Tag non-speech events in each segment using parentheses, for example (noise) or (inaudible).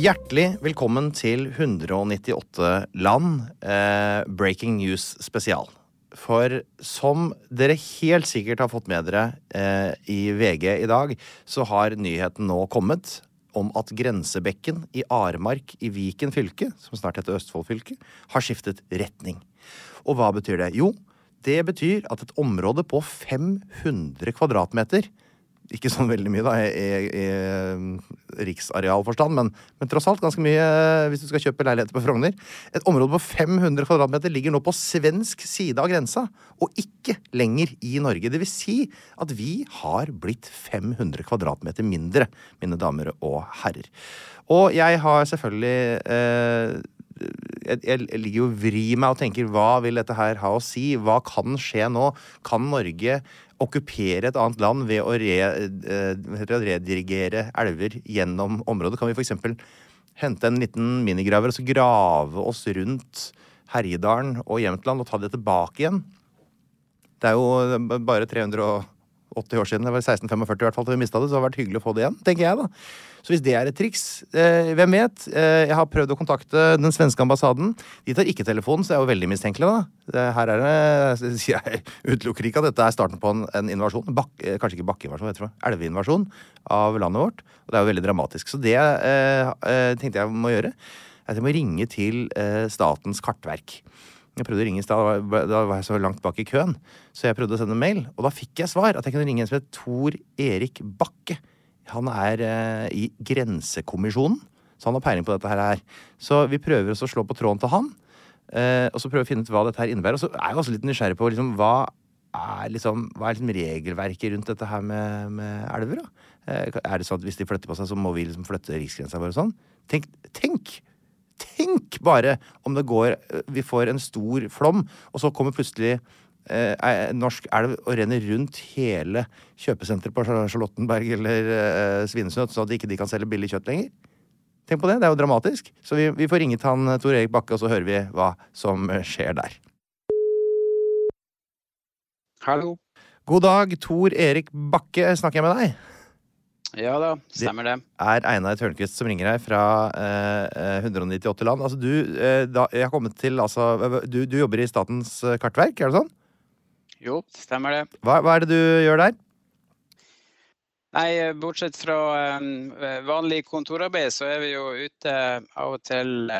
Hjertelig velkommen til 198 land, eh, Breaking News spesial. For som dere helt sikkert har fått med dere eh, i VG i dag, så har nyheten nå kommet om at Grensebekken i Aremark i Viken fylke, som snart heter Østfold fylke, har skiftet retning. Og hva betyr det? Jo, det betyr at et område på 500 kvadratmeter ikke sånn veldig mye, da, i, i, riksarealforstand, men, men, tross alt ganske mye hvis du skal kjøpe leiligheter på Frogner. Et område på 500 kvadratmeter ligger nå på svensk side av grensa, og ikke lenger i Norge. Det vil si at vi har blitt 500 kvadratmeter mindre, mine damer og herrer. Og jeg har selvfølgelig eh, jeg, jeg, ligger jo og vrir meg og tenker hva vil dette her ha å si? Hva kan skje nå? Kan Norge okkupere et annet land ved å eh, redirigere elver gjennom området? Kan vi f.eks. hente en liten minigraver og så grave oss rundt Herjedalen og Jämtland og ta det tilbake igjen? Det er jo bare 380 år siden, det var 1645 i hvert fall, til vi mista det, så det har vært hyggelig å få det igjen, tenker jeg da. Så hvis det er et triks, eh, hvem vet? Eh, jeg har prøvd å kontakte den svenske ambassaden. De tar ikke telefonen, så det er jo veldig mistenkelig, da. Her er det, (laughs) Jeg utelukker ikke at dette er starten på en, en invasjon. Bak, eh, kanskje ikke bakkeinvasjon, vet du hva. Elveinvasjon av landet vårt. Og det er jo veldig dramatisk. Så det eh, eh tenkte jeg må gjøre. At jeg må ringe til eh, Statens kartverk. Jeg prøvde å ringe i stad, da var jeg så langt bak i køen. Så jeg prøvde å sende mail, og da fikk jeg svar. At jeg kunne ringe en som het Tor Erik Bakke. Han er eh, i Grensekommisjonen, så han har peiling på dette her. Så vi prøver å slå på tråden til han, eh, og så prøve å finne ut hva dette her innebærer. Og så er jeg også litt nysgjerrig på liksom, hva er liksom, hva er liksom regelverket rundt dette her med, med elver? da? Eh, er det sånn at hvis de flytter på seg, så må vi liksom flytte riksgrensa vår og sånn? Tenk, tenk! Tenk bare om det går Vi får en stor flom, og så kommer plutselig eh, norsk elv og renner rundt hele kjøpesenteret på Charlottenberg eller eh, Svinesund, så at de ikke kan selge billig kjøtt lenger. Tenk på det, det er jo dramatisk. Så vi, vi får ringet han Tor Erik Bakke, og så hører vi hva som skjer der. Hallo. God dag, Tor Erik Bakke. Snakker jeg med deg? Ja da, stemmer det. Det er Einar Tørnquist som ringer her fra eh, 198 land. Altså, du, eh, da, jeg har kommet til, altså, du, du, jobber i Statens kartverk, er det sånn? Jo, stemmer det. Hva, hva, er det du gjør der? Nei, bortsett fra eh, vanlig kontorarbeid, så er vi jo ute av og til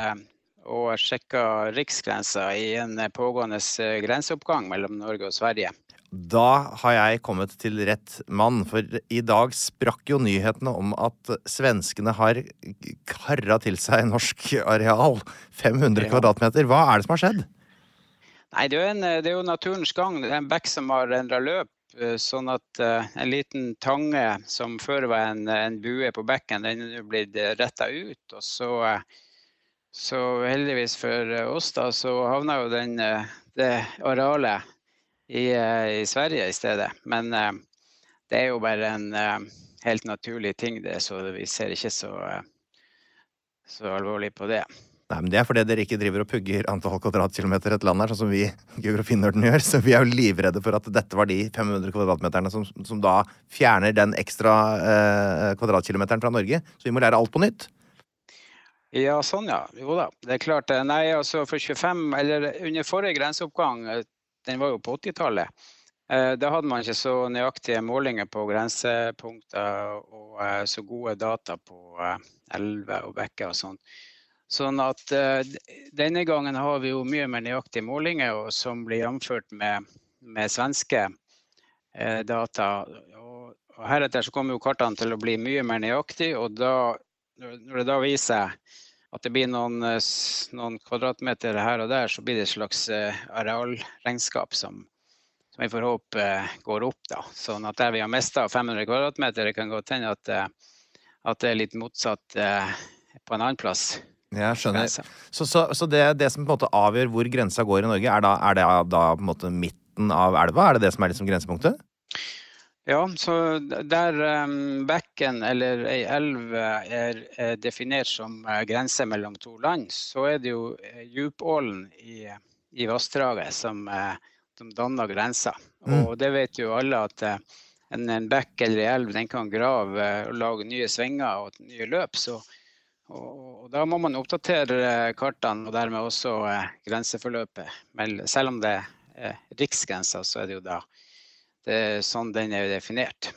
og sjekker riksgrensa i en pågående grenseoppgang mellom Norge og Sverige. Da har jeg kommet til rett mann, for i dag sprakk jo nyhetene om at svenskene har karra til seg norsk areal. 500 ja. kvadratmeter. Hva er det som har skjedd? Nei, det er, en, det er, jo naturens gang. Det er en bekk som har endra løp. eh, sånn at eh, en liten tange som før var en, en bue på bekken, den er nå blitt retta ut. Og så, så heldigvis for oss, da, så havna jo den, det arealet i, i, Sverige i stedet. Men det er jo bare en helt naturlig ting, det, så vi ser ikke så, så alvorlig på det. Nei, men Det er fordi dere ikke driver og pugger antall kvadratkilometer et land her, sånn som vi (laughs) geografinerden gjør. Så vi er jo livredde for at dette var de 500 kvadratmeterne som, som da fjerner den ekstra eh, kvadratkilometeren fra Norge. Så vi må lære alt på nytt. Ja, sånn ja. Jo da. Det er klart. Eh, nei, altså for 25, eller under forrige grenseoppgang, eh, den var jo på 80-tallet. Eh, da hadde man ikke så nøyaktige målinger på grensepunkter og så gode data på elver og bekker og sånn. Sånn at denne gangen har vi jo mye mer nøyaktige målinger som blir gjennomført med, med svenske data. Og, og, heretter så kommer jo kartene til å bli mye mer nøyaktige, og da, når det da viser at det blir noen, noen, kvadratmeter her og der, så blir det et slags uh, arealregnskap som, som vi får håpe går opp. da. Sånn at der vi har mista 500 kvadratmeter, det kan godt hende at, at det er litt motsatt på en annen plass. Jeg skjønner. Så, så, så det, det, som på en måte avgjør hvor grensa går i Norge, er, da, er det da på en måte midten av elva? Er det det som er liksom grensepunktet? Ja, så der um, bekken eller ei elv er, er, definert som uh, grense mellom to land, så er det jo uh, djupålen i, i vassdraget som, som, danner grensa. Mm. Og det vet jo alle at en, en bekk eller ei elv den kan grave og lage nye svinger og nye løp. så og, da må man oppdatere kartene og dermed også eh, grenseforløpet. Men selv om det er riksgrensa, så er det jo da det er sånn den er definert.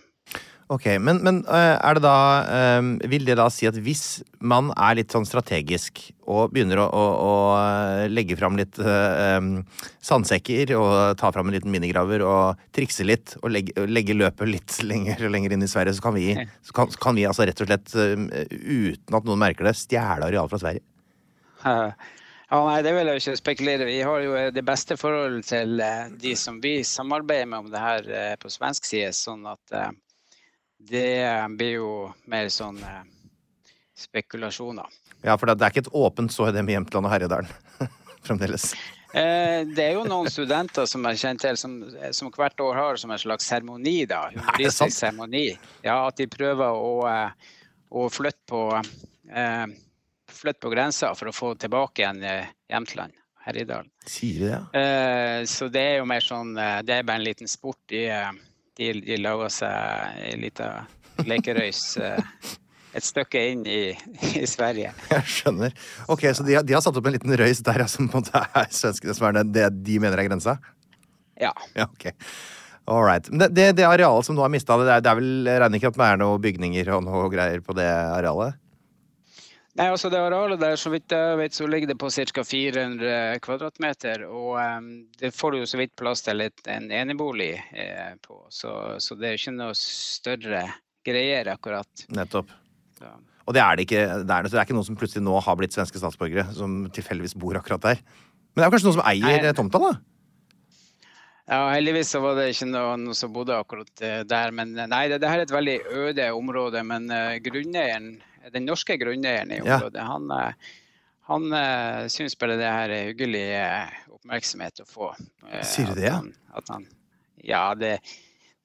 Ok, Men, men eh, er det da eh, Vil det da si at hvis man er litt sånn strategisk og begynner å, å, å legge fram litt sandsekker og ta fram en liten minigraver og trikse litt og legge, legge løpet litt (laughs) lenger lenger inn i Sverige, så kan vi, så kan, kan vi altså rett og slett, uten at noen merker det, stjele areal fra Sverige? Ja, nei, Det vil jeg ikke spekulere Vi har jo det beste forholdet til de som vi samarbeider med om det her på svensk side. sånn at det blir jo mer sånn eh, spekulasjoner. Ja, for det er ikke et åpent så i det med Jämtland og Herjedalen (laughs) fremdeles? Eh, det er jo noen studenter som jeg kjenner til, som, som, hvert år har som en slags seremoni. da, humoristisk seremoni. Ja, At de prøver å, eh, å flytte, på, eh, flytte på grensa for å få tilbake igjen Jämtland. Herjedalen. Sier det? Eh, så det er jo mer sånn Det er bare en liten sport. i de, de lager seg ei lita lekerøys (laughs) eh, et stykke inn i, i, Sverige. Jeg skjønner. Ok, Så de har, de har satt opp en liten røys der som på en måte er svenskene som er det, det de mener er grensa? Ja. ja ok. All right. Det, det, det arealet som nå har mista, det, det, er vel regner ikke at det er noen bygninger og noe greier på det arealet? Nei, altså Det arealet der, så vidt jeg vet, så ligger det på ca. 400 kvadratmeter. Og um, det får du jo så vidt plass til et, en enebolig eh, på. Så, så, det er jo ikke noe større greier, akkurat. Nettopp. Så. Og det er det ikke. Det er, det er ikke noen som plutselig nå har blitt svenske statsborgere, som tilfeldigvis bor akkurat der. Men det er kanskje noen som eier nei, tomta, da? Ja, heldigvis så var det ikke noen som bodde akkurat eh, der. Men eh, nei, det, det her er et veldig øde område. Men uh, grunneieren den norske grunneieren i området, ja. han, eh, han uh, syns bare det her er hyggelig uh, oppmerksomhet å få. Sier du det? Han, han, ja, det,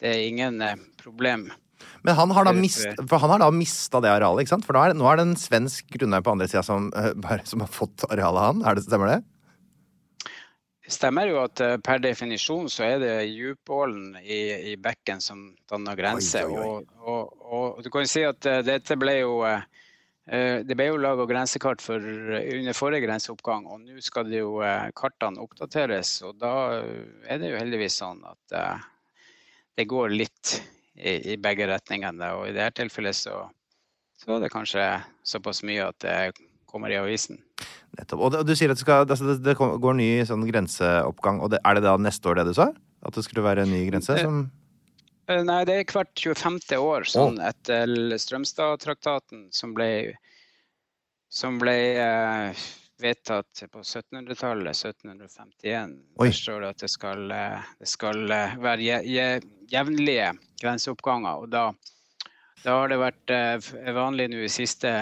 det, er ingen problem. Men han har da, mist, han har da mista det arealet, ikke sant? For nå er, nå er det en svensk grunneier på andre sida som, som, har fått arealet av han. Er det, stemmer det? Stemmer jo at per definisjon så er det djupålen i, i bekken som danner grense. Oi, oi, oi. Og, og, og du kan si at uh, dette ble jo uh, det ble jo laga grensekart for, under forrige grenseoppgang, og nå skal det jo kartene oppdateres. Og da er det jo heldigvis sånn at det går litt i, i begge retningene. Og i dette tilfellet så, så er det kanskje såpass mye at det kommer i avisen. Nettopp. Og du sier at det, skal, altså det går ny sånn grenseoppgang, og det, er det da neste år det du sa? At det skulle være en ny grense? som... Eh, nei, det er hvert 25. år, sånn etter Strømstad-traktaten, som ble, som ble eh, vedtatt på 1700-tallet, 1751. Oi. Der står det at det skal, eh, det skal eh, være je, je, jevnlige grenseoppganger. Og da, da har det vært eh, vanlig nå de siste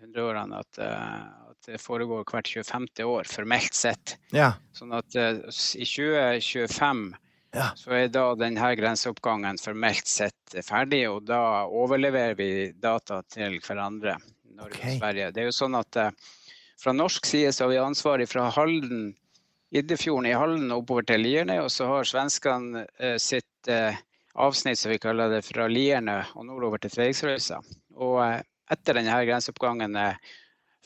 100 årene eh, at det foregår hvert 25. år, formelt sett. Ja. Sånn at uh, i 2025 Ja. så er da denne grenseoppgangen formelt sett ferdig, og da overleverer vi data til hverandre, Norge okay. og Sverige. Det er jo sånn at uh, fra norsk side så har vi ansvaret fra Halden, Iddefjorden i Halden og oppover til Lierne, og så har svenskene uh, sitt avsnitt som vi kaller det fra Lierne og nordover til Fredriksrøysa. Og etter denne grenseoppgangen er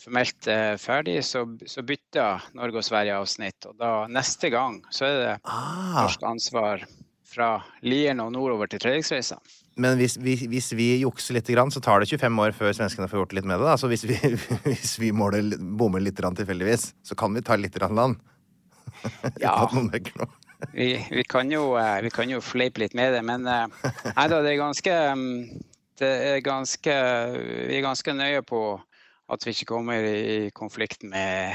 formelt eh, ferdig, så, så bytter Norge og Sverige avsnitt. Og da neste gang så er det Ah, norsk ansvar fra Lierne og nordover til Fredriksrøysa. men hvis vi, hvis vi jukser litt, grann, så tar det 25 år før svenskene får gjort litt med det. Da. Så hvis vi, (laughs) hvis vi måler, bommer litt grann tilfeldigvis, så kan vi ta litt land. (laughs) Ja. Vi, vi, kan jo, eh, vi kan jo fleipe litt med det, men eh, nei da, det er ganske mm, det er ganske, Vi er ganske nøye på at vi ikke kommer i konflikt med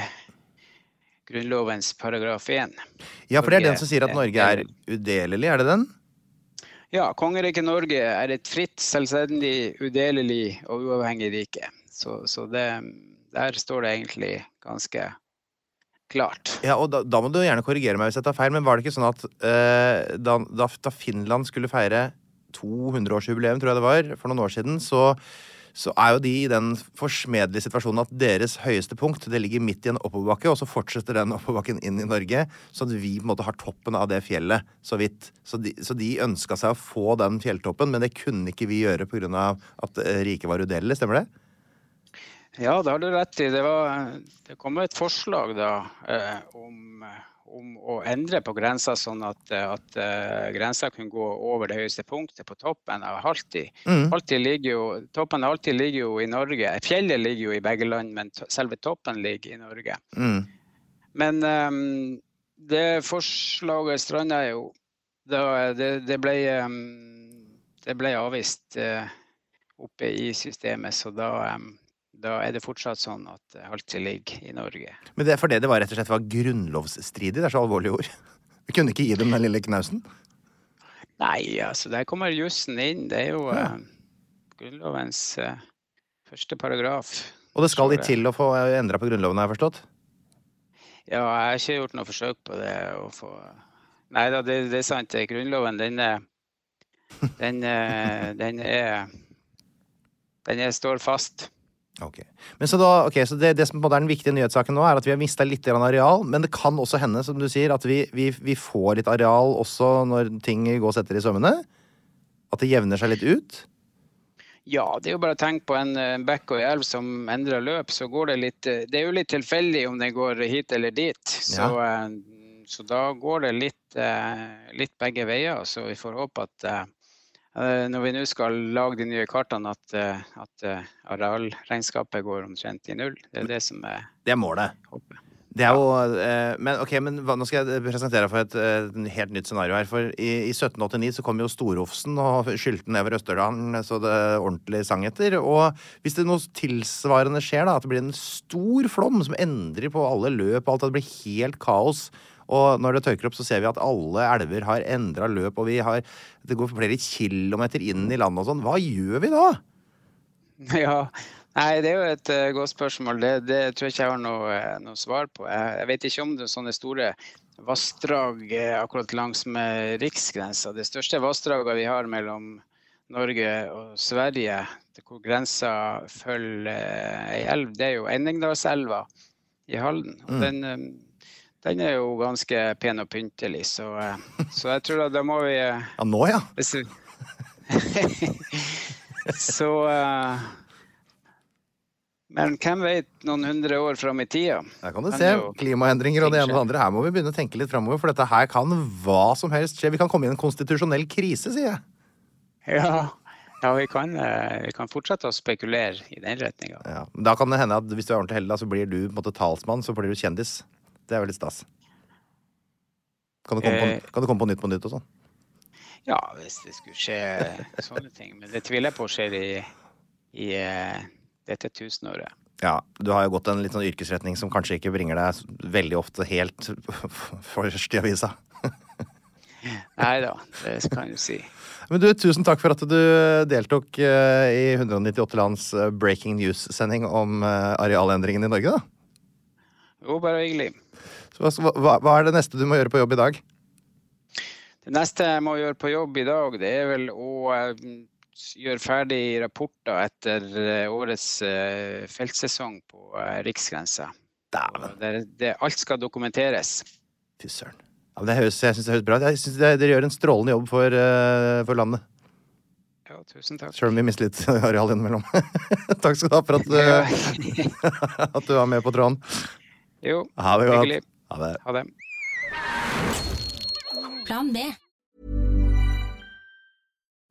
Grunnlovens paragraf 1. Ja, for det er den som sier at Norge er udelelig, er det den? Ja, kongeriket Norge er et fritt, selvstendig, udelelig og uavhengig rike. Så, så det, der står det egentlig ganske klart. Ja, og da, da må du gjerne korrigere meg hvis jeg tar feil, men var det ikke sånn at eh, da, da, da Finland skulle feire 200-årsjubileum, tror jeg det var, for noen år siden, så, så er jo de i den forsmedelige situasjonen at deres høyeste punkt det ligger midt i en oppoverbakke, og så fortsetter den oppoverbakken inn i Norge, så at vi på en måte har toppen av det fjellet så vidt. Så de, så de ønska seg å få den fjelltoppen, men det kunne ikke vi gjøre pga. at eh, riket var udelelig, stemmer det? Ja, det har du rett i. Det, var, det kom et forslag da eh, om, om å endre på grensa, sånn at, eh, at eh, grensa kunne gå over det høyeste punktet på toppen av Halti. Mm. Jo, toppen av Halti ligger jo i Norge. Fjellet ligger jo i begge land, men to- selve toppen ligger i Norge. Mm. Men um, det forslaget stranda jo da det, det ble um, det ble avvist uh, oppe i systemet, så da, ehm, da er det fortsatt sånn at eh, Halti ligger i Norge. Men det er fordi det var rett og slett var grunnlovsstridig? Det er så alvorlige ord. Vi kunne ikke gi dem den lille knausen? Nei, altså der kommer jussen inn. Det er jo Ja. uh, Grunnlovens uh, første paragraf. Og det skal de til å få endra på Grunnloven, har jeg forstått? Ja, jeg har ikke gjort noe forsøk på det. Å få... Nei da, det, det er sant. Grunnloven, den er Den, (laughs) den er Den er, står fast. Ok. Men så da, okay, så det, det som på en måte er den viktige nyhetssaken nå, er at vi har mista litt areal, men det kan også hende, som du sier, at vi, vi, vi får litt areal også når ting gås etter i sømmene? At det jevner seg litt ut? Ja, det er jo bare å tenke på en eh, bekk og en elv som endrer løp, så går det litt eh, Det er jo litt tilfeldig om den går hit eller dit. Så, ja. så da går det litt, eh, litt begge veier. Så vi får håpe at eh, eh, når vi nå skal lage de nye kartene, at, eh, at eh, arealregnskapet går omtrent i null. Det er det som er Det er målet. håpet. Det er jo eh, Men ok, men nå skal jeg presentere deg for et et helt nytt scenario her. For i, i 1789 så kom jo Storofsen og skylte nedover Østerdalen så det ordentlig sang etter. Og hvis det noe tilsvarende skjer, da, at det blir en stor flom som endrer på alle løp og alt, at det blir helt kaos. Og når det tørker opp, så ser vi at alle elver har endra løp, og vi har, det går flere kilometer inn i landet og sånn. Hva gjør vi da? (laughs) Ja, Nei, Det er jo et uh, godt spørsmål. Det, det tror jeg ikke jeg har noe, eh, noe svar på. Jeg, jeg vet ikke om det er sånne store vassdrag eh, akkurat langs med riksgrensa. Det største vassdraget vi har mellom Norge og Sverige, hvor grensa følger ei elv, det er jo Enningdalselva i Halden. Og Mm. den, den er jo ganske pen og pyntelig, så, eh, så jeg tror at da må vi eh, Ja, nå, ja. vi- (laughs) Så eh, Men hvem vet noen hundre år fram i tida? Der kan du se. Klimaendringer og det ene og det andre. Her må vi begynne å tenke litt framover, for dette her kan hva som helst skje. Vi kan komme i en konstitusjonell krise, sier jeg. Ja, ja vi, kan, vi kan fortsette å spekulere i den retninga. Ja. Da kan det hende at hvis du er ordentlig heldig, så blir du på en måte talsmann, så blir du kjendis. Det er veldig stas. Kan du komme på, Eh. kan du komme på Nytt på Nytt og sånn? Ja, hvis det skulle skje sånne ting. Men det tviler jeg på skjer i, i eh, dette tusenåret. Ja, du har jo gått en litt sånn yrkesretning som kanskje ikke bringer deg veldig ofte helt (laughs) først i avisa. (laughs) Nei da, det kan du si. Men du, tusen takk for at du deltok eh, i 198 lands eh, breaking news-sending om eh, arealendringene i Norge, da. Jo, bare hyggelig. Så hva, hva, er det neste du må gjøre på jobb i dag? Det neste jeg må gjøre på jobb i dag, det er vel å eh, gjøre ferdig rapporter etter eh, årets eh, feltsesong på Riksgrensa. Det, det, alt skal dokumenteres. Fy søren. Ja, det høres, jeg syns det høres bra ut. Jeg synes Dere gjør en strålende jobb for, for landet. Ja, tusen takk. Sjøl om vi mister litt (laughs) areal innimellom. (laughs) takk skal du ha for at, (laughs) at du var med på tråden. Jo, Ha det godt. hyggelig. Ha det. Ha det. Plan B.